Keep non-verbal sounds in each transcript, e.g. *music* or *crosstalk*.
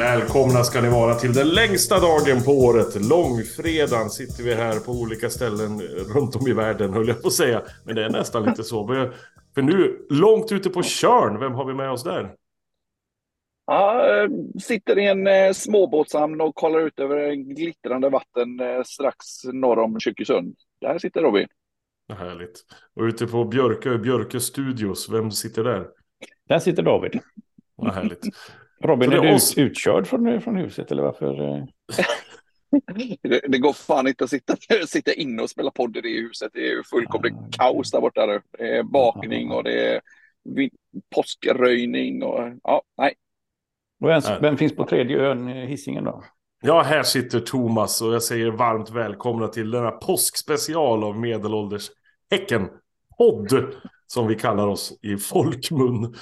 Välkomna ska ni vara till den längsta dagen på året. Långfredagen sitter vi här på olika ställen runt om i världen höll jag på att säga. Men det är nästan lite så. För nu, långt ute på Körn, vem har vi med oss där? Ja, eh, sitter i en eh, småbåtshamn och kollar ut över glittrande vatten eh, strax norr om Kyrkösund. Där sitter Robin. Härligt. Och ute på Björkö, Björkö Studios, vem sitter där? Där sitter David. Vad härligt. Robin, är du oss... utkörd från, från huset eller varför? Eh? *laughs* det, det, går fan inte att sitta, *laughs* sitta inne och spela podd i det huset. Det är fullkomligt ah, kaos där borta. Nu. Det är bakning och det är påskröjning och ja, nej. Och vem, vem finns på tredje ön, Hisingen då? Ja, här sitter Thomas och jag säger varmt välkomna till denna påskspecial av Medelålders Häcken. Podd, som vi kallar oss i folkmun.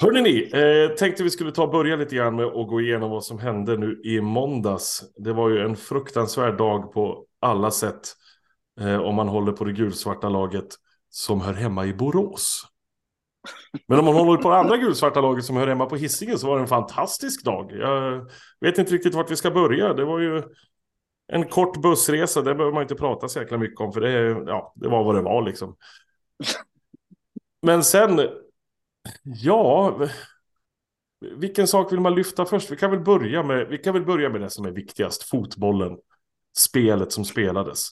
Hörrni ni, eh, tänkte vi skulle ta och börja lite grann med att gå igenom vad som hände nu i måndags. Det var ju en fruktansvärd dag på alla sätt. Eh, om man håller på det gulsvarta laget som hör hemma i Borås. Men om man håller på det andra gulsvarta laget som hör hemma på Hisingen så var det en fantastisk dag. Jag vet inte riktigt vart vi ska börja. Det var ju en kort bussresa, det behöver man inte prata så jäkla mycket om för det, ja, det var vad det var liksom. Men sen Ja, vilken sak vill man lyfta först? Vi kan väl börja med, vi kan väl börja med det som är viktigast, fotbollen. Spelet som spelades.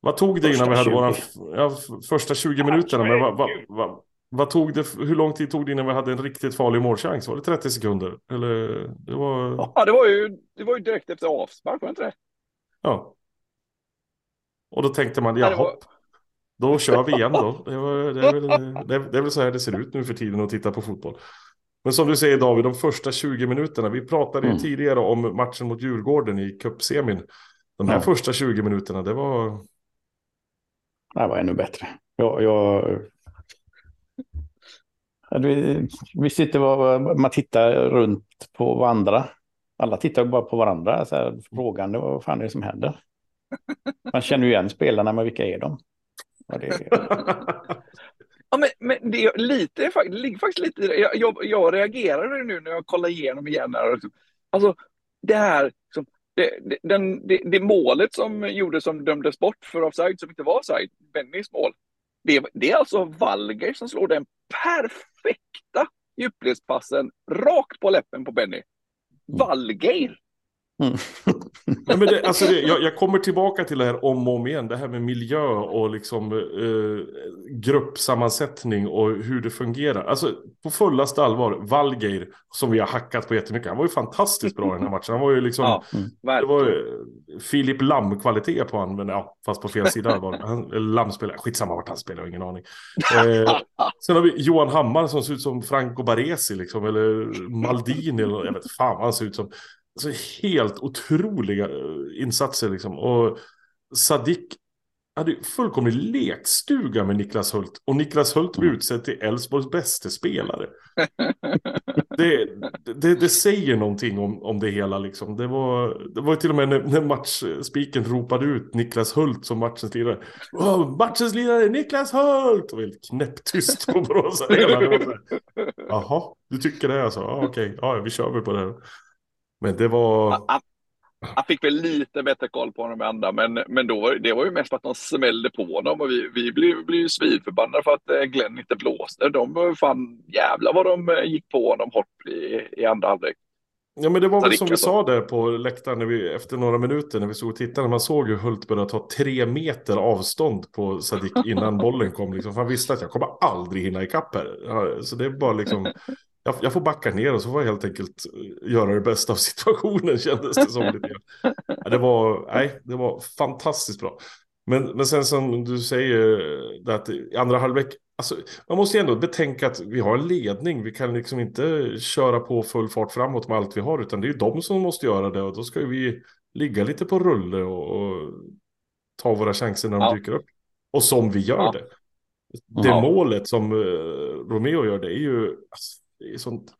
Vad tog det innan vi hade våra ja, första 20 minuterna? Men vad, vad, vad, vad, tog det, hur lång tid tog det innan vi hade en riktigt farlig målchans? Var det 30 sekunder? Eller det var... Ja, det var ju, det var ju direkt efter avspark, var det inte det? Ja. Och då tänkte man, jaha. Var... Då kör vi igen då. Det, var, det, är väl, det, är väl så här det ser ut nu för tiden att titta på fotboll. Men som du säger David, de första 20 minuterna. Vi pratade ju mm. tidigare om matchen mot Djurgården i cupsemin. De här ja. första 20 minuterna, det var... Det var ännu bättre. Jag, jag... Vi, vi sitter och man tittar runt på varandra. Alla tittar bara på varandra, så här, frågande vad fan är det som händer. Man känner ju igen spelarna, men vilka är de? Det... *laughs* ja, men, men det, är lite, det ligger faktiskt lite. Jag, jag, jag reagerade nu när jag kollar igenom igen. Här. Alltså, det här, som, det, det, den, det, det, målet som gjordes som dömdes bort för offside, som inte var offside, Bennys mål. Det, det är alltså Valger som slår den perfekta djupledspassen rakt på läppen på Benny. Valgeir! Mm. Ja, men det, alltså det, jag, jag, kommer tillbaka till det här om och om igen. Det här med miljö och liksom, eh, gruppsammansättning och hur det fungerar. Alltså på fullaste allvar, Valgeir som vi har hackat på jättemycket. Han var ju fantastiskt bra i den här matchen. Han var ju liksom, ja, det var Filip Lam-kvalitet på honom. Men ja, fast på fel sida var han. Lam spelar, skitsamma vart han spelar, ingen aning. Eh, sen har vi Johan Hammar som ser ut som Franco Baresi liksom, eller Maldini. Eller, jag vet fan vad han ser ut som. Alltså helt otroliga eh, insatser liksom. Och Sadik hade fullkomlig lekstuga med Niklas Hult. Och Niklas Hult var utsedd till Elfsborgs bästa spelare. *laughs* Det, det, det, säger någonting om, om det hela liksom. Det var, det var till och med när, när matchspiken ropade ut Niklas Hult som matchens lirare. Oh, matchens lirare Niklas Hult! Var helt knäpptyst på Borås Jaha, du tycker det alltså? Ah, Okej, okay. ja, vi kör väl på det här. Men det var... Han, han fick väl lite bättre koll på honom än andra, men, men då, det var ju mest att de smällde på honom och vi, vi blev, blev svinförbannade för att eh, Glenn inte blåste. De fan jävlar vad de eh, gick på honom hårt i, i andra halvlek. Ja men det var väl som vi sa där på läktaren när vi, efter några minuter när vi såg och tittade. Man såg hur Hult började ta tre meter avstånd på Sadik innan bollen kom. Liksom. För han visste att jag kommer aldrig hinna ikapp här. Så det är bara liksom jag, jag, får backa ner och så får jag helt enkelt eh, göra det bästa av *laughs* situationen kändes det som. Lite. Ja, det, var, nej, det var fantastiskt bra. Men, men sen som du säger, det att i andra halvlek, alltså, man måste ju ändå betänka att vi har en ledning. Vi kan liksom inte köra på full fart framåt med allt vi har, utan det är ju de som måste göra det. Och då ska vi ligga lite på rulle och, och ta våra chanser när de ja. dyker upp. Och som vi gör ja. det. Det ja. målet som uh, Romeo gör, det är ju... Alltså, sånt...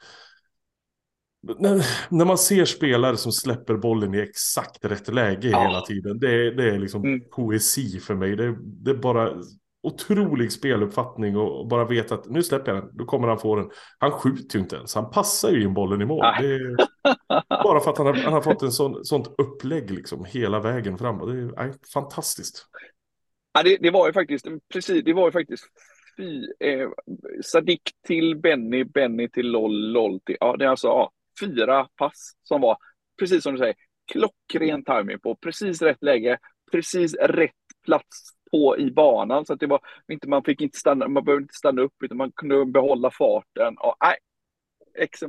När, när, man ser spelare som släpper bollen i exakt rätt läge ja. hela tiden. Det, det är liksom mm. poesi för mig. Det, det, är bara otrolig speluppfattning och bara vet att nu släpper jag den, då kommer han få den. Han skjuter ju inte ens, han passar ju in bollen i mål. Är *laughs* bara för att han har, han har fått en sån, sånt upplägg liksom hela vägen fram. Det är, är fantastiskt. Ja, det, det, var ju faktiskt, precis, det var ju faktiskt fy, eh, Sadik till Benny, Benny till LOL, LOL till, ja det är alltså ja, fyra pass som var, precis som du säger, klockren timing på precis rätt läge, precis rätt plats på i banan. Så att det var inte, man fick inte stanna, man behövde inte stanna upp utan man kunde behålla farten. Och, nej,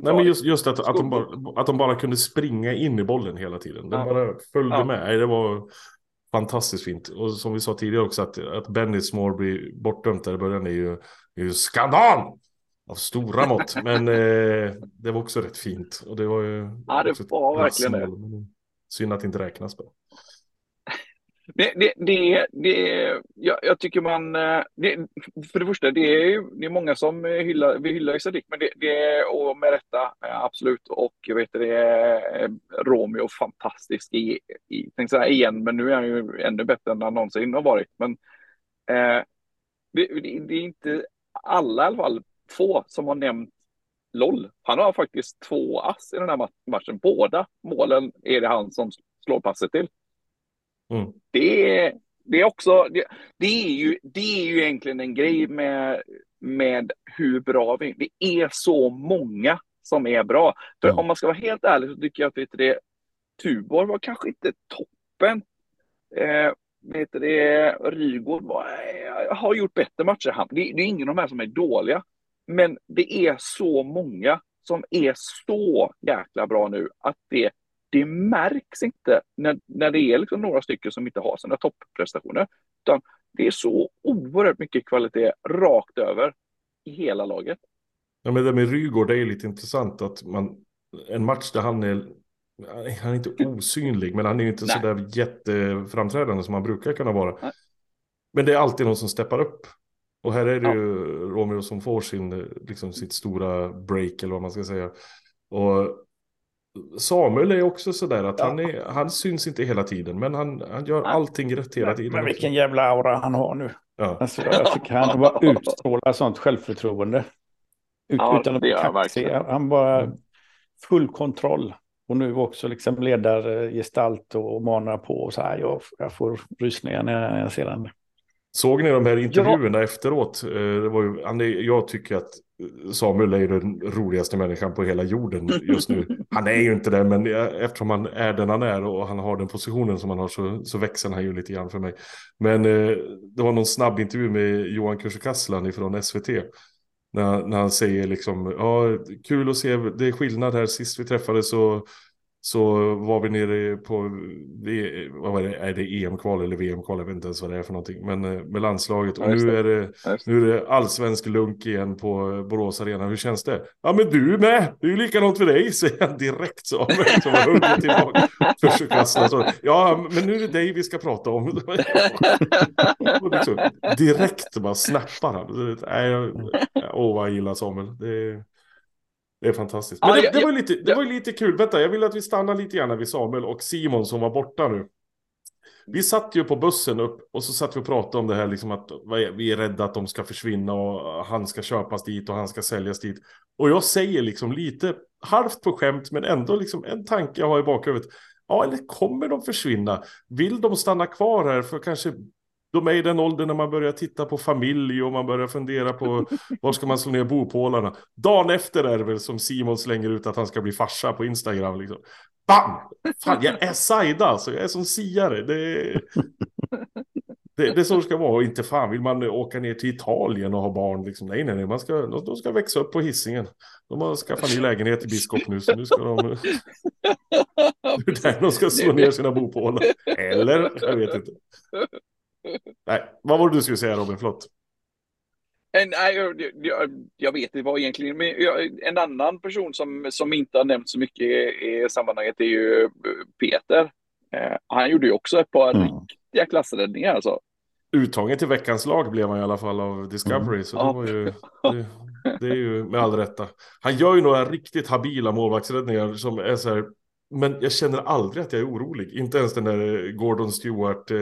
Nej, men just, just att, att, de bara, att de bara kunde springa in i bollen hela tiden. De ja. bara följde ja. med. Det var fantastiskt fint. Och som vi sa tidigare också att, att Bennys mål blir bortdömt där i början är ju, är ju skandal! Av stora *laughs* mått. men eh, det var också rätt fint. Och det var ju... Ja, det var verkligen det. Synd att det inte räknas. Bara. Det, det, det, det, jag, jag tycker man, eh, det, för det första, det är, det är många som hyllar, vi hyllar Sadik, men det, det och med rätta, eh, absolut. Och jag vet det är eh, Romeo fantastisk i, i tänkte säga igen, men nu är han ju ännu bättre än han någonsin har varit. Men eh, det, det, är inte alla i alla fall, få som har nämnt LOL. Han har faktiskt två ass i den här matchen. Båda målen är det han som slår passet till. Mm. Det, det är också, det, det, är ju, det är ju egentligen en grej med, med hur bra vi är. Det är så många som är bra. För mm. om man ska vara helt ärlig så tycker jag att vet det, Tuborg var kanske inte toppen. Eh, vet det, Rygård var, eh, har gjort bättre matcher. Det, det är ingen av de här som är dåliga. Men det är så många som är så jäkla bra nu att det det märks inte när, när det är liksom några stycken som inte har sina topprestationer. Utan det är så oerhört mycket kvalitet rakt över i hela laget. Ja, men det med Rygård det är lite intressant att man, en match där han är, han är inte osynlig, men han är inte så där jätteframträdande som han brukar kunna vara. Nej. Men det är alltid någon som steppar upp. Och här är det ja. ju Romeo som får sin, liksom sitt stora break eller vad man ska säga. Och Samuel är också sådär att ja. han, är, han syns inte hela tiden, men han, han gör allting rätt hela tiden. Men vilken jävla aura han har nu. Ja. Alltså, jag tycker han bara utstrålar sånt självförtroende. Ut, ja, utan att kaxig. Han bara mm. full kontroll. Och nu också liksom ledargestalt och manar på. Och så här, jag, jag får rysningar när jag ser den. Såg ni de här intervjuerna ja. efteråt? Eh, det var ju, han är, jag tycker att Samuel är den roligaste människan på hela jorden just nu. Han är ju inte det, men eftersom han är den han är och han har den positionen som han har så, så växer han ju lite grann för mig. Men eh, det var någon snabb intervju med Johan Kursikasslan från SVT. När, när han säger liksom, ja, kul att se, det är skillnad här, sist vi träffades så så var vi nere på, vad var det, är det EM-kval eller VM-kval, jag vet inte ens vad det är för någonting, men eh, med landslaget. Och nu är, det, nu är det allsvensk lunk igen på Borås Arena. Hur känns det? Ja, men du med! Det är ju likadant för dig, *laughs* säger han direkt så. Som har huggit *laughs* tillbaka. Försöker så. Ja, men nu är det dig vi ska prata om. *laughs* liksom, direkt bara snappar han. Åh, vad jag gillar Samuel. Det det är fantastiskt. Men ah, det, det, var lite, det var lite kul. Vänta, jag vill att vi stannar lite grann vid Samuel och Simon som var borta nu. Vi satt ju på bussen upp och så satt vi och pratade om det här liksom att vi är rädda att de ska försvinna och han ska köpas dit och han ska säljas dit. Och jag säger liksom lite halvt på skämt men ändå liksom en tanke jag har i bakhuvudet. Ja, eller kommer de försvinna? Vill de stanna kvar här för kanske de är i den åldern när man börjar titta på familj och man börjar fundera på *laughs* var ska man slå ner bopålarna. Dagen efter är det väl som Simon slänger ut att han ska bli farsa på Instagram. Liksom. Bam! Fan, jag är Saida, alltså. jag är som siare. Det, *laughs* det, det är så det ska vara. Och inte fan vill man åka ner till Italien och ha barn. Liksom. Nej, nej, nej. Man ska, de ska växa upp på hissingen. De har skaffat ny lägenhet i Biskop nu, så nu ska de... *laughs* Det är där de ska slå ner sina bopålar. Eller? Jag vet inte. Nej, vad var det du skulle säga Robin? Förlåt. En, nej, jag, jag, jag, vet inte vad egentligen, men jag, en annan person som, som inte har nämnt så mycket i, i sammanhanget är ju eh, Peter. Eh, han gjorde ju också ett par mm. riktiga klassräddningar alltså. Uttagen till veckans lag blev han i alla fall av Discovery, mm. så det var ju... Det, det, är ju med all rätta. Han gör ju några riktigt habila målvaktsräddningar som är så här men jag känner aldrig att jag är orolig. Inte ens den där Gordon Stewart eh,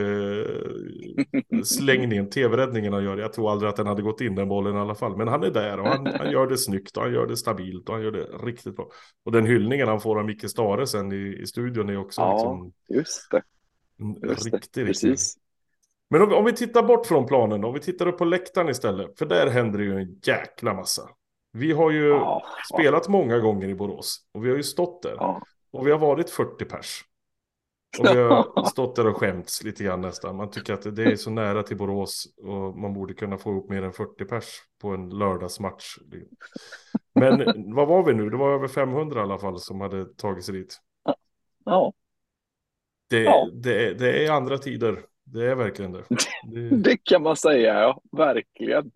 tv-räddningen han gör. Jag tror aldrig att den hade gått in den bollen i alla fall. Men han är där och han, han gör det snyggt och han gör det stabilt och han gör det riktigt bra. Och den hyllningen han får av Micke Stare sen i, i studion är också ja, liksom... just det. Just riktigt, det. Precis. Men om, om, vi tittar bort från planen, om vi tittar upp på läktaren istället. För där händer det ju en jäkla massa. Vi har ju ja, spelat ja. många gånger i Borås och vi har ju stått där. Ja. Och vi har varit 40 pers. Och vi har *laughs* stått där och skämts lite grann nästan. Man tycker att det är så nära till Borås och man borde kunna få upp mer än 40 pers på en lördagsmatch. Men vad var vi nu? Det var över 500 i alla fall som hade tagit sig dit. Ja. Det, ja. det, det är andra tider. Det är verkligen det. Det, *laughs* det kan man säga, ja. Verkligen.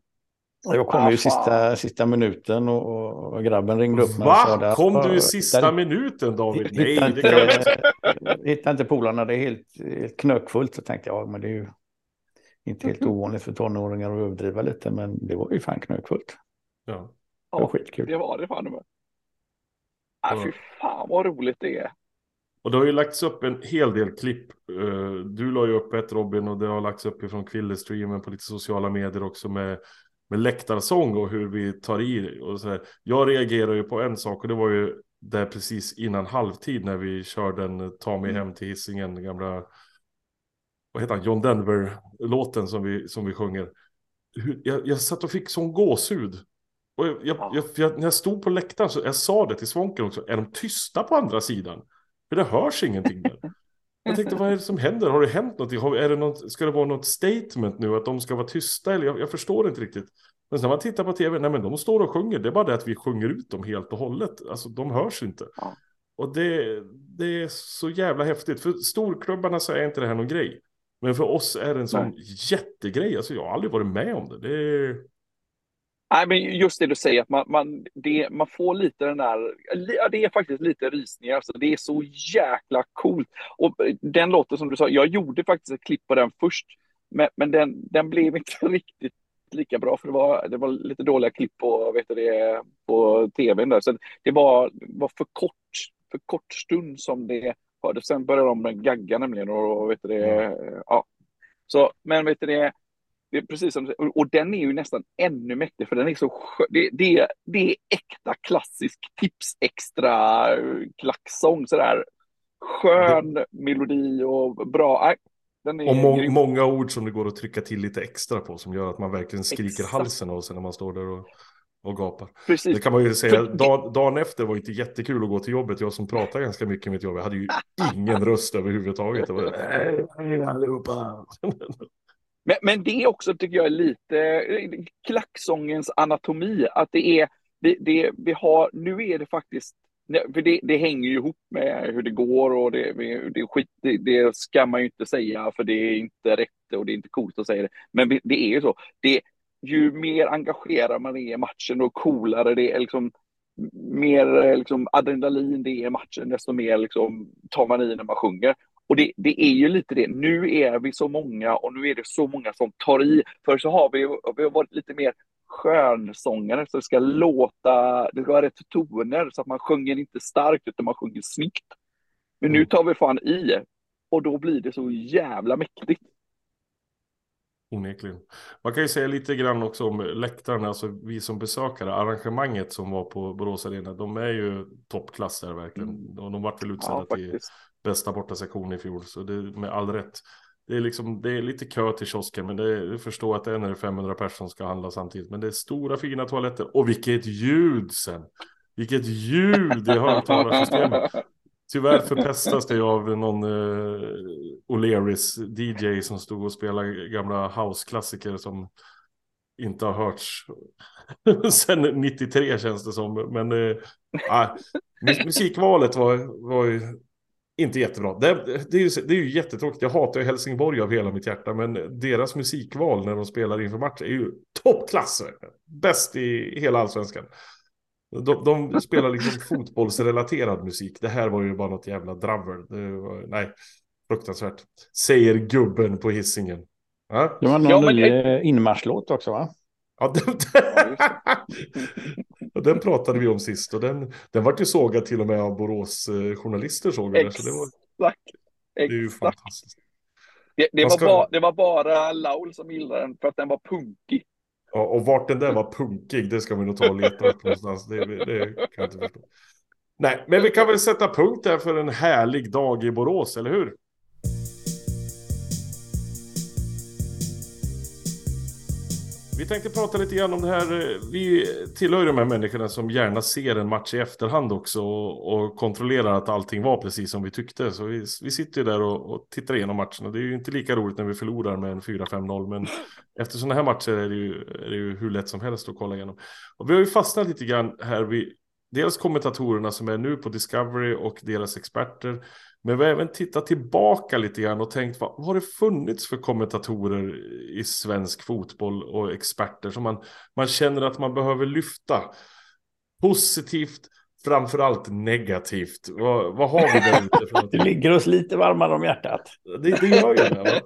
Jag kom ah, ju sista, sista minuten och, och grabben ringde upp mig. Va? Där, kom du i sista där, minuten David? Nej, hittade det kan inte, *laughs* hittade inte polarna. Det är helt, helt knökfullt. Så tänkte jag, men det är ju inte helt ovanligt för tonåringar att överdriva lite. Men det var ju fan knökfullt. Ja. Det var skitkul. Det var det fan. Det äh, fy fan vad roligt det är. Och det har ju lagts upp en hel del klipp. Eh, du la ju upp ett Robin och det har lagts upp ifrån Kvillestreamen på lite sociala medier också med med läktarsång och hur vi tar i och så här. Jag reagerar ju på en sak och det var ju där precis innan halvtid när vi körde en Ta mig hem till Hisingen, gamla vad heter han, John Denver-låten som vi, som vi sjunger. Jag, jag satt och fick sån gåshud. Och jag, jag, jag, när jag stod på läktaren så jag sa det till Svånken också, är de tysta på andra sidan? För det hörs ingenting där. *laughs* Jag tänkte, vad är det som händer? Har det hänt någonting? Är det något, ska det vara något statement nu? Att de ska vara tysta? Eller jag, jag förstår inte riktigt. Men när man tittar på tv, nej men de står och sjunger. Det är bara det att vi sjunger ut dem helt och hållet. Alltså de hörs inte. Ja. Och det, det är så jävla häftigt. För storklubbarna så är inte det här någon grej. Men för oss är det en sån nej. jättegrej. Alltså jag har aldrig varit med om det. det är... Nej, men just det du säger, att man, man, det, man får lite den där, ja, det är faktiskt lite rysningar, alltså, det är så jäkla coolt. Och den låten som du sa, jag gjorde faktiskt ett klipp på den först, men, men den, den blev inte *laughs* riktigt lika bra, för det var, det var lite dåliga klipp på, vet du det, på tvn där, så det var, var för kort, för kort stund som det hördes. Sen började de gagga nämligen och vet du det, ja. Så, men vet du det, det är precis som och den är ju nästan ännu mäktig för den är så det, det, det är äkta klassisk tips extra klacksång sådär. Skön det... melodi och bra. och må många ord som det går att trycka till lite extra på som gör att man verkligen skriker Exakt. halsen av sig när man står där och, och gapar. Precis. Det kan man ju säga, dag, dagen efter var inte jättekul att gå till jobbet. Jag som pratar ganska mycket i mitt jobb, jag hade ju *laughs* ingen röst överhuvudtaget. Det var, allihopa. Men, men det är också, tycker jag, lite eh, klacksångens anatomi. Att det är, det, det, vi har, nu är det faktiskt, för det, det hänger ju ihop med hur det går och det, det, skit, det, det ska man ju inte säga för det är inte rätt och det är inte coolt att säga det. Men det är ju så. Det, ju mer engagerad man är i matchen och coolare det är, liksom, mer eh, liksom, adrenalin det är i matchen, desto mer liksom, tar man i när man sjunger. Och det, det, är ju lite det. Nu är vi så många och nu är det så många som tar i. För så har vi, vi har varit lite mer skönsångare så det ska låta, det ska vara rätt toner så att man sjunger inte starkt utan man sjunger snyggt. Men nu mm. tar vi fan i och då blir det så jävla mäktigt. Onekligen. Man kan ju säga lite grann också om läktarna, alltså vi som besökare, arrangemanget som var på Borås Arena, de är ju toppklass där verkligen. Mm. Och de vart väl utsedda ja, till bästa bortasektion i fjol, så det med all rätt. Det är, liksom, det är lite kö till kiosken, men det är, jag förstår att det är när det är 500 personer som ska handla samtidigt. Men det är stora fina toaletter. Och vilket ljud sen! Vilket ljud i högtalarsystemet! Tyvärr förpestas det av någon uh, O'Learys DJ som stod och spelade gamla houseklassiker som inte har hörts *laughs* sen 93 känns det som. Men eh, musikvalet var, var ju inte jättebra. Det, det, är ju, det är ju jättetråkigt. Jag hatar Helsingborg av hela mitt hjärta. Men deras musikval när de spelar inför match är ju toppklass. Bäst i hela allsvenskan. De, de spelar liksom *laughs* fotbollsrelaterad musik. Det här var ju bara något jävla dravel. Var, nej, fruktansvärt. Säger gubben på hissingen. Det var någon ja, men... inmarschlåt också va? Ja, det, *laughs* *laughs* Och den pratade vi om sist och den, den var ju sågad till och med av Borås eh, journalister såg jag. Exakt. Så det, var, det är ju fantastiskt. Det, det, var ba, det var bara Laul som gillade den för att den var punkig. Ja, och vart den där var punkig, det ska vi nog ta och leta upp någonstans. Det, det kan jag inte förstå. Nej, men vi kan väl sätta punkt där för en härlig dag i Borås, eller hur? Vi tänkte prata lite grann om det här. Vi tillhör de här människorna som gärna ser en match i efterhand också och, och kontrollerar att allting var precis som vi tyckte. Så vi, vi sitter ju där och, och tittar igenom matcherna. Det är ju inte lika roligt när vi förlorar med en 4-5-0, men *laughs* efter sådana här matcher är det, ju, är det ju hur lätt som helst att kolla igenom. Och vi har ju fastnat lite grann här vid dels kommentatorerna som är nu på Discovery och deras experter. Men vi har även tittat tillbaka lite grann och tänkt vad, har det funnits för kommentatorer i svensk fotboll och experter som man, man känner att man behöver lyfta. Positivt, framförallt negativt. Vad, vad har vi där ute? För *laughs* det ligger oss lite varmare om hjärtat. Det, det gör ju det.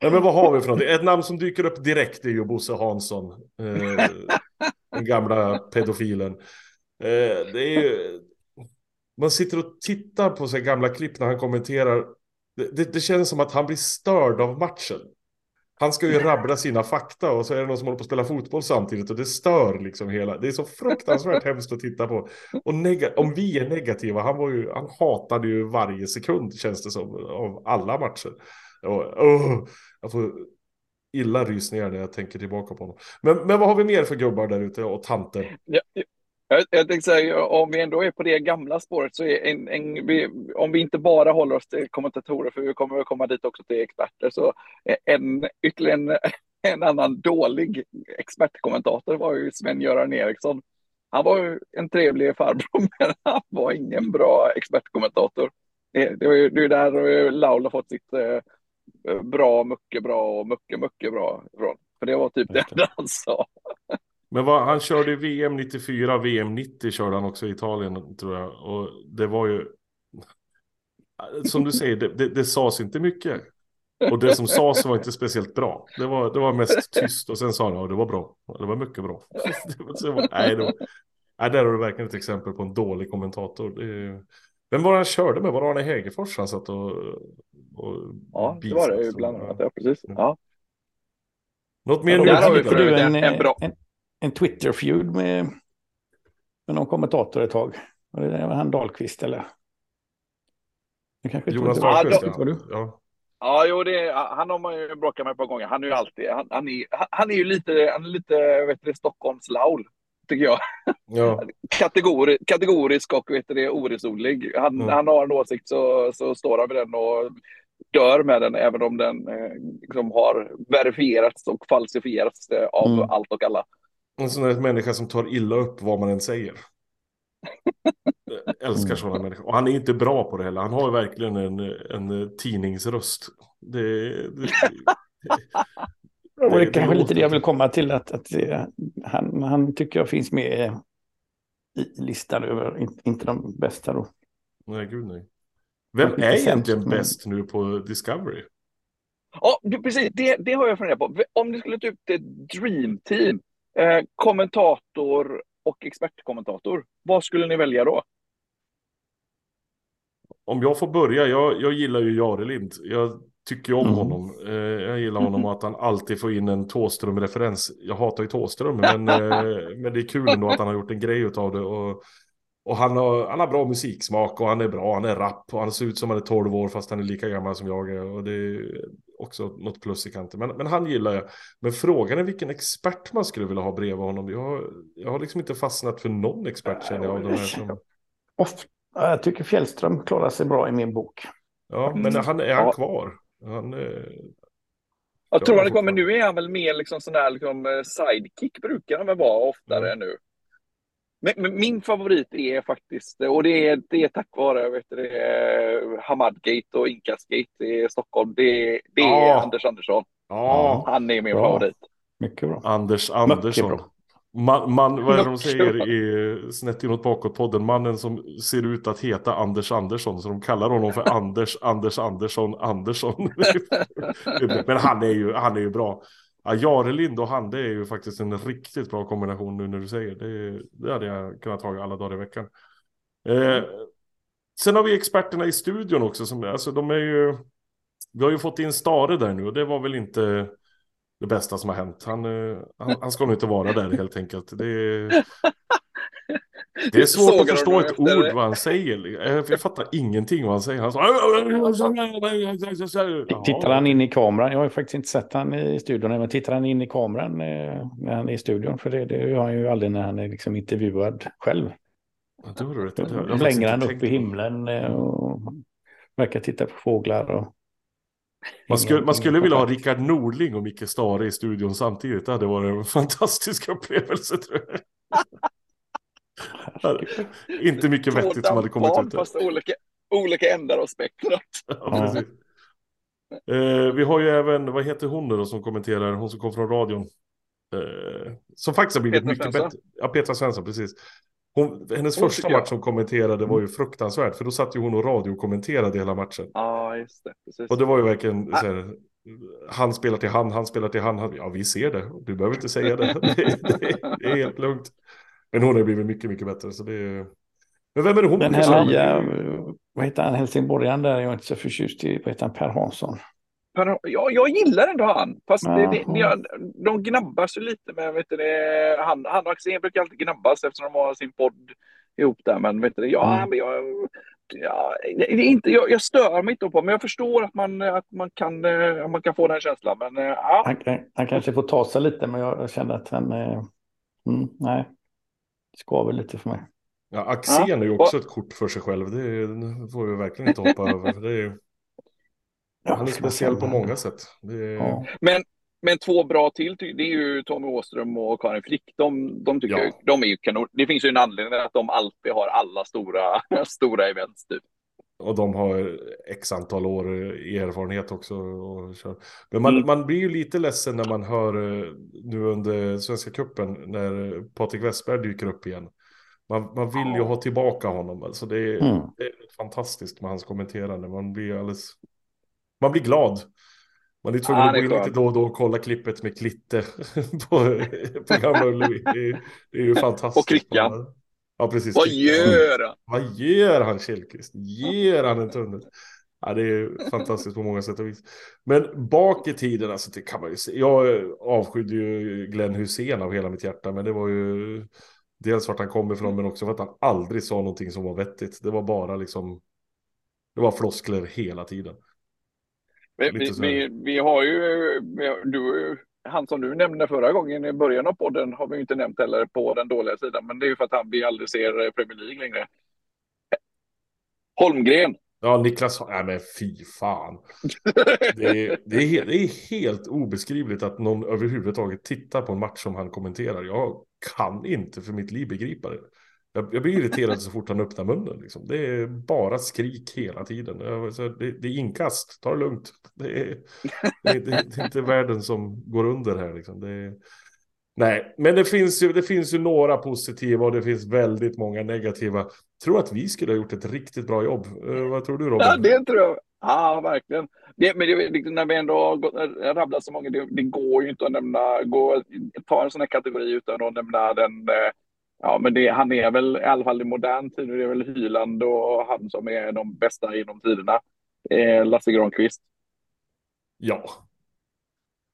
Ja, men vad har vi för någonting? Ett namn som dyker upp direkt är ju Bosse Hansson. Eh, den gamla pedofilen. Eh, det är ju man sitter och tittar på sig gamla klipp när han kommenterar. Det, det, det, känns som att han blir störd av matchen. Han ska ju rabbla sina fakta och så är det någon som håller på att spela fotboll samtidigt och det stör liksom hela. Det är så fruktansvärt *laughs* hemskt att titta på. Och om vi är negativa, han, var ju, han hatade ju varje sekund känns det som av alla matcher. Och, oh, jag får illa rysningar när jag tänker tillbaka på honom. Men, men vad har vi mer för gubbar där ute och tanter? Ja, jag, jag tänkte säga, om vi ändå är på det gamla spåret så är en, en vi, om vi inte bara håller oss till kommentatorer, för vi kommer att komma dit också till experter, så en, ytterligare en, *laughs* en annan dålig expertkommentator var ju Sven-Göran Eriksson. Han var ju en trevlig farbror, *laughs* men han var ingen bra expertkommentator. Det, det, var ju, det är där Laul har fått sitt eh, bra, mycket bra och mycket, mycket bra ifrån. För det var typ det han sa. *laughs* Men vad, han körde VM 94, VM 90 körde han också i Italien tror jag. Och det var ju, som du säger, det, det, det sades inte mycket. Och det som sades var inte speciellt bra. Det var, det var mest tyst och sen sa han att ja, det var bra. Det var mycket bra. *laughs* det var, nej, det var, nej, där har du verkligen ett exempel på en dålig kommentator. Det, vem var det han körde med? Var det Arne Hegerfors han satt och, och Ja, det var det ju bland annat. Ja, precis. Ja. Något mer? Ja, nu, en, en, bra. En, en Twitter-feud med, med någon kommentator ett tag. Var det han Dahlqvist eller? Jonas Dahlqvist, ja. ja. ja. Ja, jo, det, han har man ju bråkat med ett par gånger. Han är ju alltid, han, han, är, han är ju lite, han är lite, vet du, Stockholms Laul, tycker jag. Ja. *laughs* Kategori, kategorisk och vet du, oresonlig. Han, ja. han har en åsikt så, så står han med den och dör med den, även om den eh, liksom har verifierats och falsifierats av mm. allt och alla. En sån där människa som tar illa upp vad man än säger. Jag *laughs* älskar sådana mm. människor. Och han är inte bra på det heller. Han har verkligen en, en tidningsröst. Det, det, *laughs* det, det, det är kanske lite det jag vill komma till. Att, att han, han tycker jag finns med i listan över, inte de bästa då. Nej, gud nej. Vem är egentligen bäst nu på Discovery? Ja, precis. Det, det har jag funderat på. Om ni skulle ta upp ett dream team Eh, kommentator och expertkommentator. Vad skulle ni välja då? Om jag får börja, jag, jag gillar ju Jarelind. Jag tycker om mm. honom. Eh, jag gillar honom att han alltid får in en Tåström-referens. Jag hatar ju Tåström, *laughs* men, eh, men det är kul ändå att han har gjort en grej av det. Och, och han har, han har bra musiksmak och han är bra, han är rapp och han ser ut som han är 12 år fast han är lika gammal som jag är. Och det också något plus i kanten. Men, men han gillar jag. Men frågan är vilken expert man skulle vilja ha bredvid honom. Jag har, jag har liksom inte fastnat för någon expert känner jag. Av de här som... Jag tycker Fjällström klarar sig bra i min bok. Ja, men han, är han ja. kvar? Han, jag tror han kommer. Nu är han väl mer liksom sån där liksom eh, sidekick brukar han väl vara oftare mm. nu. Men, min favorit är faktiskt, och det är, det är tack vare vet du, Hamadgate och Inkasgate i Stockholm, det, det är ja. Anders Andersson. Ja. Han är min bra. favorit. Mycket bra. Anders Andersson. Man, man, vad är det de säger i Snett inåt bakåt-podden? Mannen som ser ut att heta Anders Andersson. Så de kallar honom för Anders, Anders Andersson, Andersson. *laughs* *laughs* Men han är ju, han är ju bra. Ja, Jarelind och han, det är ju faktiskt en riktigt bra kombination nu när du säger det. Det hade jag kunnat ta alla dagar i veckan. Eh, sen har vi experterna i studion också. Som, alltså, de är ju, vi har ju fått in Stare där nu och det var väl inte det bästa som har hänt. Han, eh, han, han ska nog inte vara där helt enkelt. Det *laughs* det är svårt att förstå ett ord vad han säger. Jag fattar ingenting vad han säger. Han sa... Tittar han in i kameran? Jag har ju faktiskt inte sett han i studion. Men tittar han in i kameran eh, när han är i studion? För det, det gör han ju aldrig när han är liksom intervjuad själv. Ja, det rätt. Blänger han upp i himlen eh, och verkar titta på fåglar. Och... Man skulle, man skulle vilja ha Rickard Norling och Micke Stare i studion samtidigt. Det hade varit en fantastisk upplevelse tror jag. Inte mycket vettigt som hade kommit ut. Fast olika, olika ändar av spektrat. *laughs* Ja, eh, vi har ju även, vad heter hon då som kommenterar, hon som kom från radion. Eh, som faktiskt har blivit Petra mycket Svensson. bättre. Ja, Petra Svensson, precis. Hon, hennes hon första match som kommenterade var ju mm. fruktansvärt, för då satt ju hon och radiokommenterade hela matchen. Ja, just det. Precis. Och det var ju verkligen så här, han spelar till han, han spelar till han, Ja, vi ser det. Du behöver inte säga det. *laughs* det, det, det är helt lugnt. Men hon har blivit mycket, mycket bättre. Så det är... Men vem är det hon? Den här nya, vad heter han, helsingborgaren där, jag är inte så förtjust i, vad heter han, Per Hansson? Per, ja, jag gillar ändå han, fast det, det, det, de gnabbas ju lite med, vet du, det, han, han och Axén brukar alltid gnabbas eftersom de har sin podd ihop där, men vet du, ja, mm. jag, ja, det är inte, jag, jag stör mig inte på, men jag förstår att man, att man, kan, eh, man kan få den känslan. Men, eh, ja. han, han kanske får ta sig lite, men jag, jag känner att han, eh, mm, nej, skaver lite för mig. Ja, Axén ja. är ju också ett kort för sig själv. Det, får vi verkligen inte hoppa över. Det är, *laughs* ja, han är speciell på många sätt. Är... Ja. Men, men två bra till, det är ju Tommy Åström och Karin Frick. De, de tycker jag, de är ju kanon. Det finns ju en anledning att de alltid har alla stora, *laughs* stora events. Typ. Och de har x antal år i erfarenhet också. Men man, mm. man blir ju lite ledsen när man hör eh, nu under Svenska Kuppen när Patrik Westberg dyker upp igen. Man, man vill ju ha tillbaka honom. Alltså det, är, mm. det är fantastiskt med hans kommenterande. Man blir alldeles... Man blir glad. Man är tvungen att gå in lite då och då och kolla klippet med Klitte *laughs* på, på Gamla Ullevi. Det, det, är ju fantastiskt. Och Krickan. Ja, precis. Vad gör han? Vad gör han Källqvist? Ger han en tunnel? Ja, det är fantastiskt på många sätt och vis. Men bak i tiden, alltså, det kan man ju se. Jag avskydde ju Glenn Hussein av hela mitt hjärta, men det var ju dels vart han kom ifrån, men också för att han aldrig sa någonting som var vettigt. Det var bara liksom, det var floskler hela tiden. Vi, vi, vi, vi, har ju, du han som du nämnde förra gången i början av podden har vi inte nämnt heller på den dåliga sidan, men det är ju för att han vi aldrig ser eh, Premier League längre. Holmgren. Ja, Niklas, nej men fy fan. Det är, det, är helt, det är helt obeskrivligt att någon överhuvudtaget tittar på en match som han kommenterar. Jag kan inte för mitt liv begripa det. Jag, jag blir irriterad så fort han öppnar munnen. Liksom. Det är bara skrik hela tiden. Det, det är inkast, ta det lugnt. Det är, det, det, det är inte världen som går under här. Liksom. Är, nej, men det finns, ju, det finns ju några positiva och det finns väldigt många negativa. Jag tror att vi skulle ha gjort ett riktigt bra jobb. Uh, vad tror du Robin? Ja, det tror jag. Ja, verkligen. Det, men det, när vi ändå har eh, rabblat så många, det, det, går ju inte att nämna, gå, ta en sån här kategori utan att nämna den eh, Ja, men det, han är väl i alla fall i modern tid, det är väl Hyland och han som är de bästa genom tiderna. Eh, Lasse Granqvist. Ja,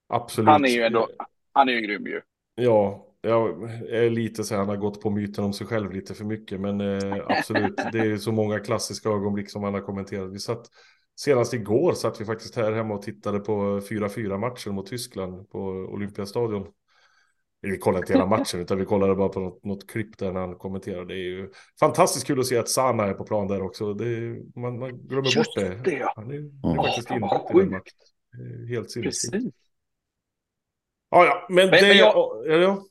absolut. Han är ju ändå, han är ju grym ju. Ja, jag är lite så här, han har gått på myten om sig själv lite för mycket, men eh, absolut, det är så många klassiska ögonblick som han har kommenterat. Vi satt, senast igår satt vi faktiskt här hemma och tittade på 4-4 matchen mot Tyskland på Olympiastadion. Vi kollade inte hela matchen utan vi kollade bara på något, något klipp där när han kommenterade. Det är ju fantastiskt kul att se att Sana är på plan där också. Det, man, man glömmer Just bort det. Han är, mm. är faktiskt insatt i den matchen. Helt sinnessjukt. Ja, ja, men, men det... Men jag... Ja, ja.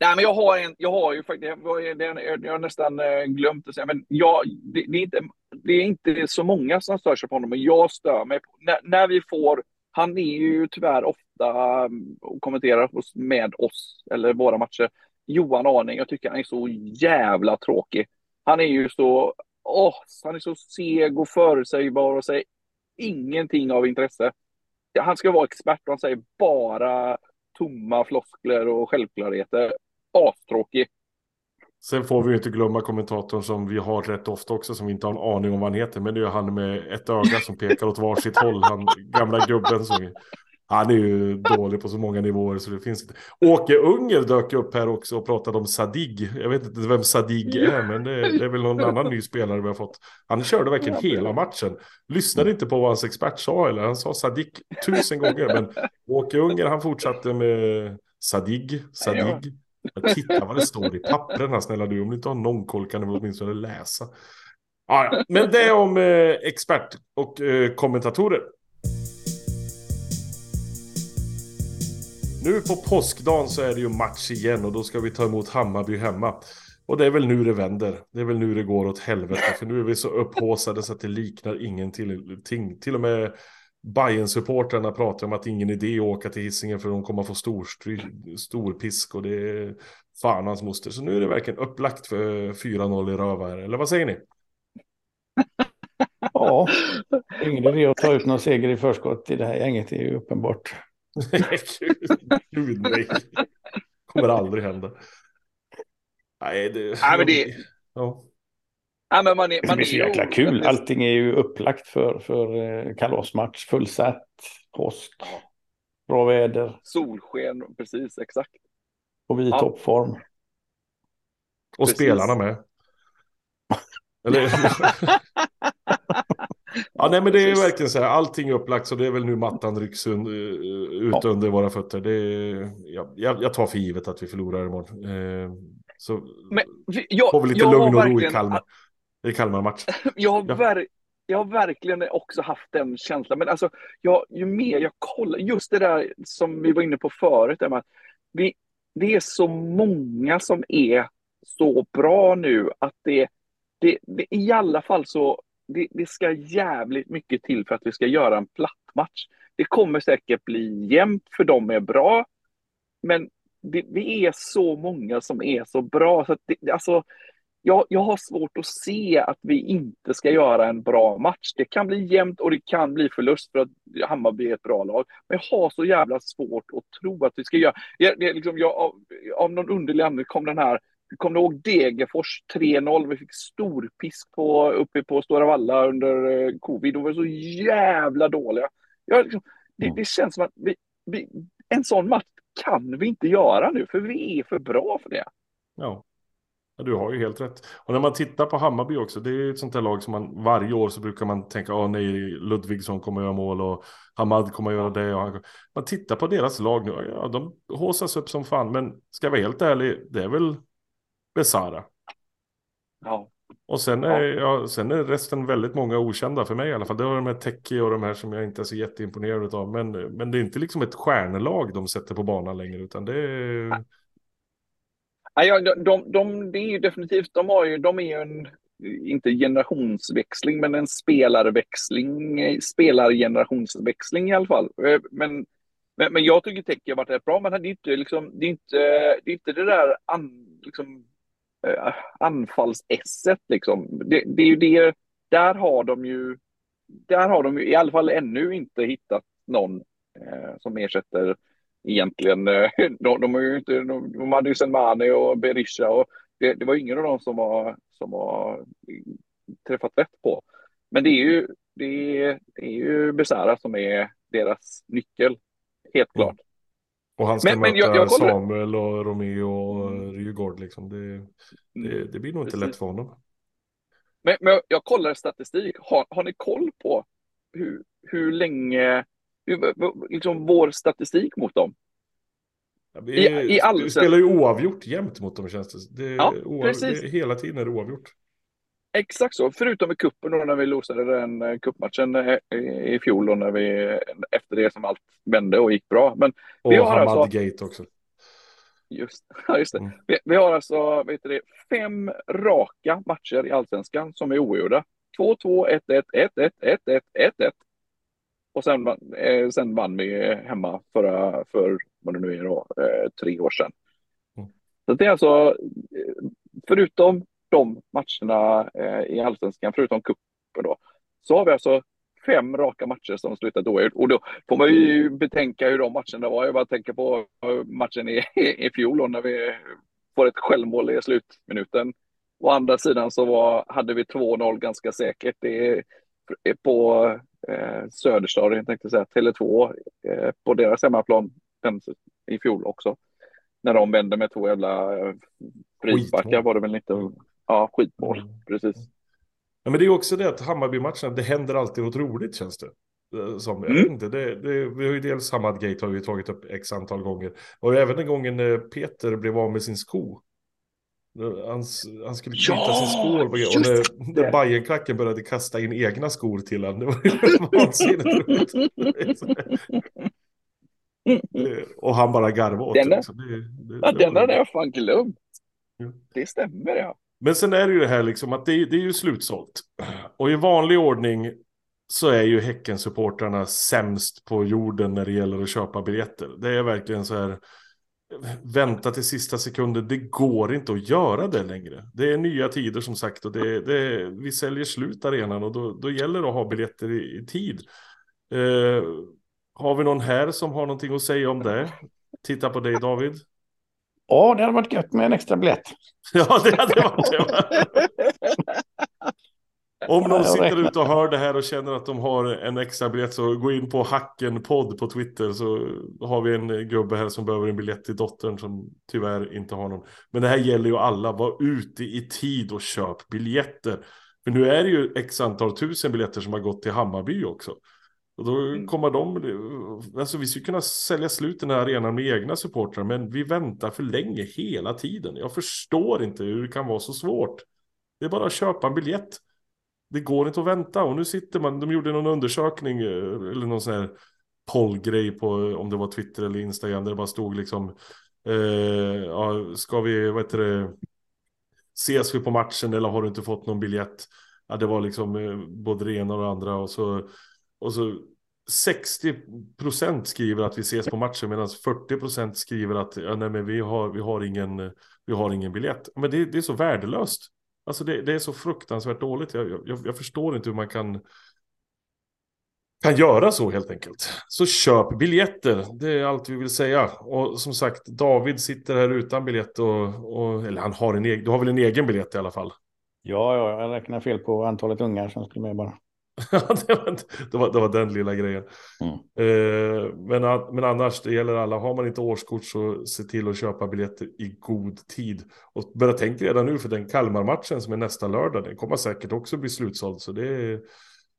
Nej, men jag har, en, jag har ju faktiskt, jag har nästan eh, glömt att säga, men jag, det, det, är inte, det är inte så många som stör sig på honom, men jag stör mig på, när, när vi får han är ju tyvärr ofta mm, och kommenterar med oss eller våra matcher. Johan Arning, jag tycker han är så jävla tråkig. Han är ju så, åh, han är så seg och förutsägbar och säger ingenting av intresse. han ska vara expert och han säger bara tomma floskler och självklarheter. Astråkig. Sen får vi ju inte glömma kommentatorn som vi har rätt ofta också som vi inte har en aning om vad han heter. Men det är han med ett öga som pekar åt varsitt håll. Han gamla gubben som han är ju dålig på så många nivåer så det finns inte. Åke Unger dök upp här också och pratade om Sadig. Jag vet inte vem Sadig är, men det, det är väl någon annan ny spelare vi har fått. Han körde verkligen hela matchen. Lyssnade inte på vad hans expert sa, eller han sa Sadik tusen gånger. Men Åke Unger, han fortsatte med Sadig, Sadig. Titta vad det står i pappren snälla du. Om du inte har någon koll kan du åtminstone läsa. Ah, ja. Men det är om eh, expert och eh, kommentatorer. Nu på påskdagen så är det ju match igen och då ska vi ta emot Hammarby hemma. Och det är väl nu det vänder. Det är väl nu det går åt helvete. För nu är vi så upphåsade så att det liknar ingenting. Till och med bayern supportrarna pratar om att ingen idé att åka till Hisingen för de kommer att få stor, stor pisk och det är fan hans moster. Så nu är det verkligen upplagt för 4-0 i röva Eller vad säger ni? *laughs* Ja, ingen idé att ta ut någon seger i förskott i det här gänget. Det är ju uppenbart. *laughs* Gud nej. Kommer aldrig hända. Nej, det... Nej, men det... Ja. Ja, men man är, man det blir så jäkla kul. Allting är ju upplagt för, för eh, kalasmatch. Fullsatt, påsk, ja. bra väder. Solsken, precis, exakt. Och vi i ja. toppform. Och precis. spelarna med. *laughs* Eller... Ja, nej, men det är verkligen så här. Allting är upplagt så det är väl nu mattan rycks un, eh, ut ja. under våra fötter. Det är, ja, jag, tar för givet att vi förlorar imorgon. Eh, så men, jag, får vi lite lugn och ro i Kalmar. I Kalmar-match. *laughs* Jag, har ver, jag har verkligen också haft den känslan. Men alltså, jag, ju mer jag kollar, just det där som vi var inne på förut, man, vi, det är så många som är så bra nu att det, det, det i alla fall så det, det, ska jävligt mycket till för att vi ska göra en platt match. Det kommer säkert bli jämnt för de är bra. Men det, vi är så många som är så bra. Så det, alltså, jag, jag har svårt att se att vi inte ska göra en bra match. Det kan bli jämnt och det kan bli förlust för att Hammarby är ett bra lag. Men jag har så jävla svårt att tro att vi ska göra... Jag, det, liksom, jag, av, av någon underlig anledning kom den här Kommer du ihåg Degerfors 3-0? Vi fick stor pisk på, uppe på Stora Valla under eh, covid. De var så jävla dåliga. Jag, liksom, det, mm. det, känns som att vi, vi, en sån match kan vi inte göra nu, för vi är för bra för det. Ja. Ja, du har ju helt rätt. Och när man tittar på Hammarby också, det är ett sånt här lag som man varje år så brukar man tänka, åh nej, Ludvigsson kommer göra mål och Hamad kommer göra det. Och. Man tittar på deras lag nu, ja, de håsas upp som fan, men ska jag vara helt ärlig, det är väl Besara. Ja. Och sen är, ja. ja. sen är resten väldigt många okända för mig i alla fall. Det har de här Teki och de här som jag inte är så jätteimponerad av. Men, men det är inte liksom ett stjärnelag de sätter på banan längre, utan det är... Ja, de, de, de, det är ju definitivt, de har ju, de är ju en, inte generationsväxling, men en spelarväxling, eh, spelargenerationsväxling i alla fall. Eh, men, men, men jag tycker Tech har varit rätt bra, men det är inte, liksom, det är inte, det är inte det där an, liksom, eh, anfallsesset liksom. Det, det, är ju det, där har de ju, där har de ju i alla fall ännu inte hittat någon eh, som ersätter egentligen. Eh, *laughs* de, de, har ju inte, de, de hade ju Selmani och Berisha och det, det var ingen av dem som var, som var träffat rätt på. Men det är ju, det är, det är ju Besara som är deras nyckel, helt klart. Och han ska men, möta men jag, jag Samuel och Romeo och mm. Rygaard. Liksom. Det, det, mm. det, blir nog inte Precis. lätt för honom. Men, men jag kollar statistik. Har, har ni koll på hur, hur länge, liksom vår statistik mot dem? Ja, vi, I, i all... vi spelar ju oavgjort jämt mot dem känns det. det, ja, oav... det hela tiden är det oavgjort. Exakt så, förutom i kuppen då när vi losade den eh, kuppmatchen eh, i fjol och när vi efter det som allt vände och gick bra. Men och vi har alltså... Gate också. Just, *laughs* ja, just det. Mm. Vi, vi, har alltså vet det, fem raka matcher i allsvenskan som är ogjorda. 2-2, 1-1, 1-1, 1-1, 1-1. Och sen, eh, sen vann vi hemma förra, för vad det nu är då, eh, tre år sedan. Mm. Så det är alltså, eh, förutom de matcherna eh, i allsvenskan, förutom cupen då, så har vi alltså fem raka matcher som slutat oavgjort. Och då får man ju betänka hur de matcherna var. Jag bara tänker på matchen i, *laughs* i fjol när vi får ett självmål i slutminuten. Å andra sidan så var, hade vi 2-0 ganska säkert. Det är, på eh, Söderstad, jag tänkte säga Tele2, eh, på deras hemmaplan i fjol också. När de vände med två jävla eh, frisparkar var det väl inte. Ja, skitmål, mm. precis. Ja, men det är också det att Hammarby-matcherna, det händer alltid något roligt känns det. Eh, som, mm. inte, det, det, vi har ju dels Hamad Gate har vi tagit upp x antal gånger. Och även den gången Peter blev av med sin sko. Han, han skulle knyta ja, sin skor och när, när Bajenklacken började kasta in egna skor till honom. Det var *laughs* vansinnigt roligt. *laughs* och han bara garvade åt den det. det, det ja, den hade jag fan glömt. Ja. Det stämmer ja. Men sen är det ju det här liksom att det, det är ju slutsålt. Och i vanlig ordning så är ju Häckensupportrarna sämst på jorden när det gäller att köpa biljetter. Det är verkligen så här vänta till sista sekunden. Det går inte att göra det längre. Det är nya tider som sagt och det, det, vi säljer slut arenan och då, då gäller det att ha biljetter i, i tid. Eh, har vi någon här som har någonting att säga om det? Titta på dig David. Ja, det hade varit gött med en extra biljett. *laughs* ja, det hade varit det. *laughs* Om någon sitter ute och hör det här och känner att de har en extra biljett så gå in på Hacken podd på Twitter så har vi en gubbe här som behöver en biljett till dottern som tyvärr inte har någon. Men det här gäller ju alla, var ute i tid och köp biljetter. För nu är det ju x antal tusen biljetter som har gått till Hammarby också. Och då mm. kommer de, alltså vi skulle kunna sälja slut den här arenan med egna supportrar, men vi väntar för länge hela tiden. Jag förstår inte hur det kan vara så svårt. Det är bara att köpa en biljett det går inte att vänta. Och nu sitter man, de gjorde någon undersökning eh, eller någon sån här pollgrej på eh, om det var Twitter eller Instagram där det bara stod liksom eh, ja, ska vi, vad heter det, ses vi på matchen eller har du inte fått någon biljett? Ja, det var liksom eh, både det ena och det andra och så, och så 60 procent skriver att vi ses på matchen medan 40 procent skriver att ja, nej, men vi, har, vi, har ingen, vi har ingen biljett. Men det, det är så värdelöst. Alltså det, det är så fruktansvärt dåligt. Jag, jag, jag, förstår inte hur man kan, kan göra så helt enkelt. Så köp biljetter, det är allt vi vill säga. Och som sagt, David sitter här utan biljett och, och eller han har en egen, du har väl en egen biljett i alla fall? Ja, ja, jag räknar fel på antalet ungar som skulle med bara. *laughs* det, var, det, var, det var den lilla grejen. Mm. Eh, men, men annars, det gäller alla. Har man inte årskort så se till att köpa biljetter i god tid. Och börja tänka redan nu för den Kalmar-matchen som är nästa lördag. Den kommer säkert också bli slutsåld. Så det är,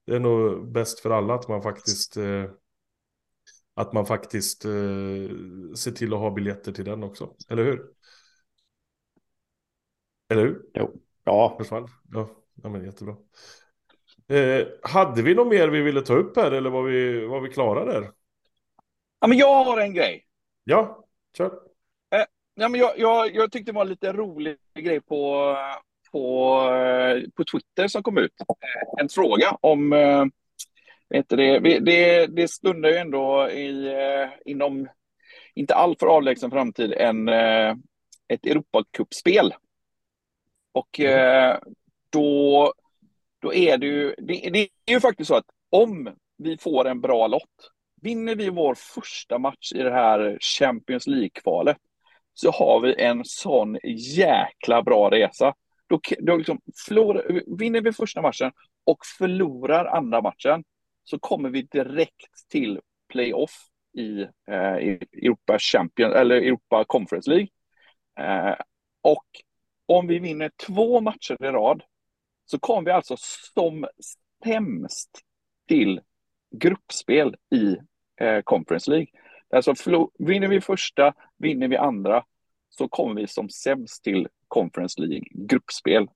det är nog bäst för alla att man faktiskt eh, att man faktiskt eh, ser till att ha biljetter till den också. Eller hur? Eller hur? Jo. Ja. Ja, ja men jättebra. Eh, hade vi något mer vi ville ta upp här eller var vi, var vi klara där? Ja, men jag har en grej. Ja, kör. Eh, ja, men jag, jag, jag tyckte det var en lite rolig grej på, på, eh, på Twitter som kom ut. Eh, en fråga om... Eh, vet det, det, det stundar ju ändå i, eh, inom inte alltför avlägsen framtid en, ett Europacupspel. Och mm. då då är det ju, det, det, är ju faktiskt så att om vi får en bra lott, vinner vi vår första match i det här Champions League-kvalet, så har vi en sån jäkla bra resa. Då, då liksom förlor, vinner vi första matchen och förlorar andra matchen, så kommer vi direkt till playoff i, eh, Europa Champions, eller Europa Conference League. Eh, och om vi vinner två matcher i rad så kom vi alltså som sämst till gruppspel i eh, Conference League. Alltså vinner vi första, vinner vi andra, så kommer vi som sämst till Conference League gruppspel.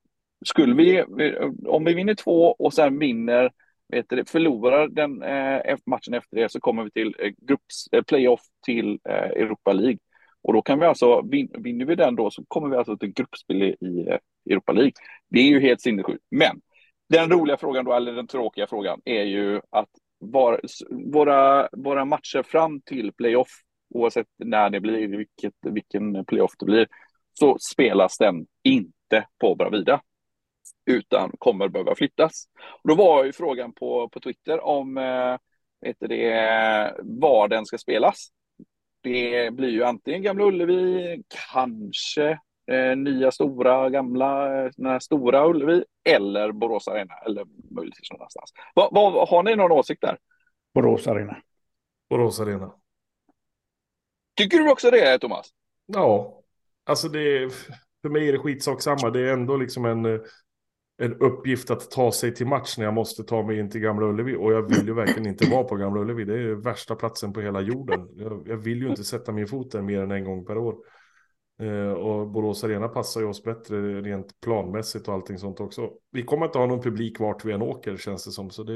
Skulle vi, eh, om vi vinner två och sen vinner, vet du, förlorar den eh, matchen efter det så kommer vi till eh, grupps, eh, playoff till eh, Europa League. Och då kan vi alltså, vinner vi den då så kommer vi alltså till gruppspel i eh, Europa League. Det är ju helt sinnessjukt. Men den roliga frågan då, eller den tråkiga frågan, är ju att var, våra, våra matcher fram till playoff, oavsett när det blir, vilket, vilken playoff det blir, så spelas den inte på Bravida. utan kommer behöva flyttas. Och då var ju frågan på, på Twitter om eh, vet det, var den ska spelas. Det blir ju antingen Gamla Ullevi, kanske eh, nya stora, gamla, eh, den här stora Ullevi eller Borås Arena eller möjligtvis någon annanstans. Va, va, har ni någon åsikt där? Borås Arena. Borås Arena. Tycker du också det, Thomas? Ja, alltså det för mig är det skitsak samma. Det är ändå liksom en, en uppgift att ta sig till match när jag måste ta mig in till Gamla Ullevi. Och jag vill ju verkligen inte vara på Gamla Ullevi. Det är värsta platsen på hela jorden. Jag, jag vill ju inte sätta min fot där mer än en gång per år. Eh, och Borås Arena passar ju oss bättre rent planmässigt och allting sånt också. Vi kommer inte ha någon publik vart vi än åker känns det som. Så det...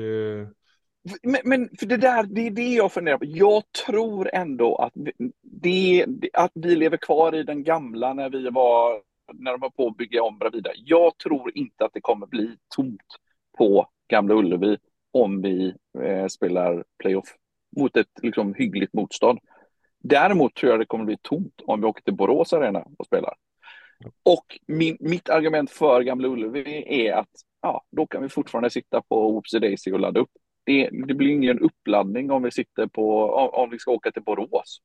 Men, men för det där, det är det jag funderar på. Jag tror ändå att, det, att vi lever kvar i den gamla när vi var, när de var på att bygga om Bravida. Jag tror inte att det kommer bli tomt på Gamla Ullevi om vi eh, spelar playoff mot ett liksom, hyggligt motstånd. Däremot tror jag det kommer bli tomt om vi åker till Borås Arena och spelar. Och min, mitt argument för Gamla Ullevi är att ja, då kan vi fortfarande sitta på Whoopsie Daisy och ladda upp. Det, det, blir ingen uppladdning om vi sitter på, om, om vi ska åka till Borås.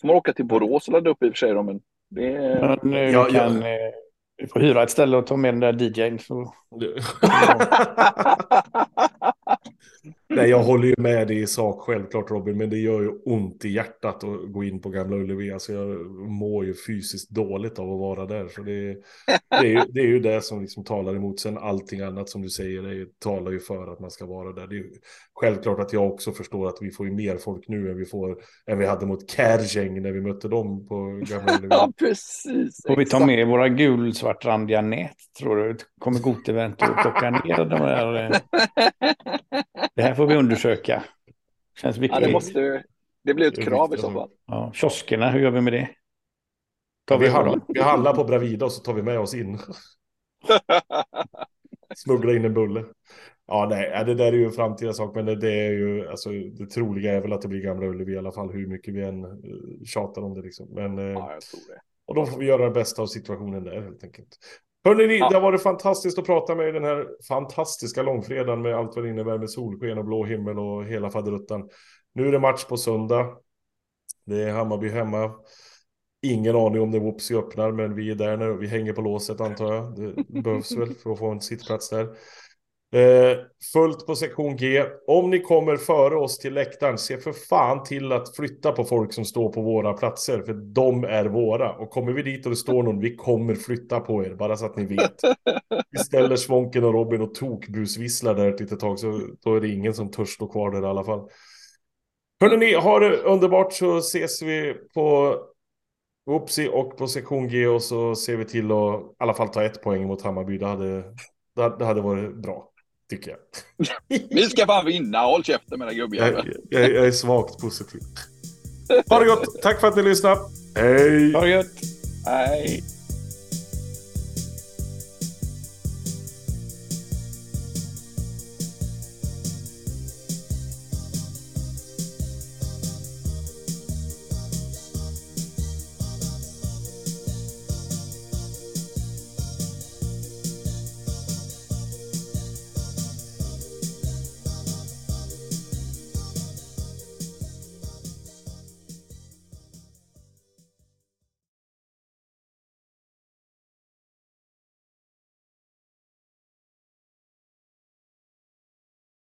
Får man åka till Borås och ladda upp i och för sig då, men det... Ja, nu ja, kan, ja. Vi får hyra ett ställe och ta med den där DJn. Så... *laughs* *laughs* *laughs* Nej, jag håller ju med dig i sak självklart Robin, men det gör ju ont i hjärtat att gå in på Gamla Ullevi. Alltså jag mår ju fysiskt dåligt av att vara där. Så det, det, är, ju, det är ju det som liksom talar emot. Sen allting annat som du säger det talar ju för att man ska vara där. Det är självklart att jag också förstår att vi får ju mer folk nu än vi, får, än vi hade mot Kärgäng när vi mötte dem på Gamla Ullevi. *laughs* ja, precis. Får vi ta med våra gulsvartrandiga nät, tror du? Kommer Gotevent att plocka ner de här? *laughs* Det här får vi undersöka. Känns viktigt. Ja, det, måste, det blir ett krav i så fall. Ja, kioskerna, hur gör vi med det? Tar vi, vi, handlar, vi handlar på Bravida och så tar vi med oss in. *laughs* Smuggla in en bulle. Ja, nej, det där är ju en framtida sak, men det, det, är ju, alltså, det troliga är väl att det blir Gamla Ullevi i alla fall, hur mycket vi än uh, tjatar om det liksom. Men, uh, ja, jag tror det. Och då får vi göra det bästa av situationen där helt enkelt. Hörrni, ja. det har varit fantastiskt att prata med den här fantastiska långfredagen med allt vad det innebär med solsken och blå himmel och hela faderuttan. Nu är det match på söndag. Det är Hammarby hemma. Ingen aning om det Whoopsie öppnar, men vi är där när vi hänger på låset antar jag. Det behövs väl för att få en sittplats där. Eh, fullt på sektion G. Om ni kommer före oss till läktaren, se för fan till att flytta på folk som står på våra platser, för de är våra. Och kommer vi dit och det står någon, vi kommer flytta på er, bara så att ni vet. *laughs* Vi ställer Svånken och Robin och tokbusvisslar där ett litet tag, så då är det ingen som törs stå kvar där i alla fall. Hörrni, ni, ha det underbart så ses vi på Oopsie och på sektion G och så ser vi till att i alla fall ta ett poäng mot Hammarby. Det hade, det hade varit bra tycker jag. *laughs* Vi ska fan vinna, håll käften med den gubbjäveln. Jag, jag, jag, är svagt positiv. Ha det gott, tack för att ni lyssnade. Hej! Ha det gött. Hej!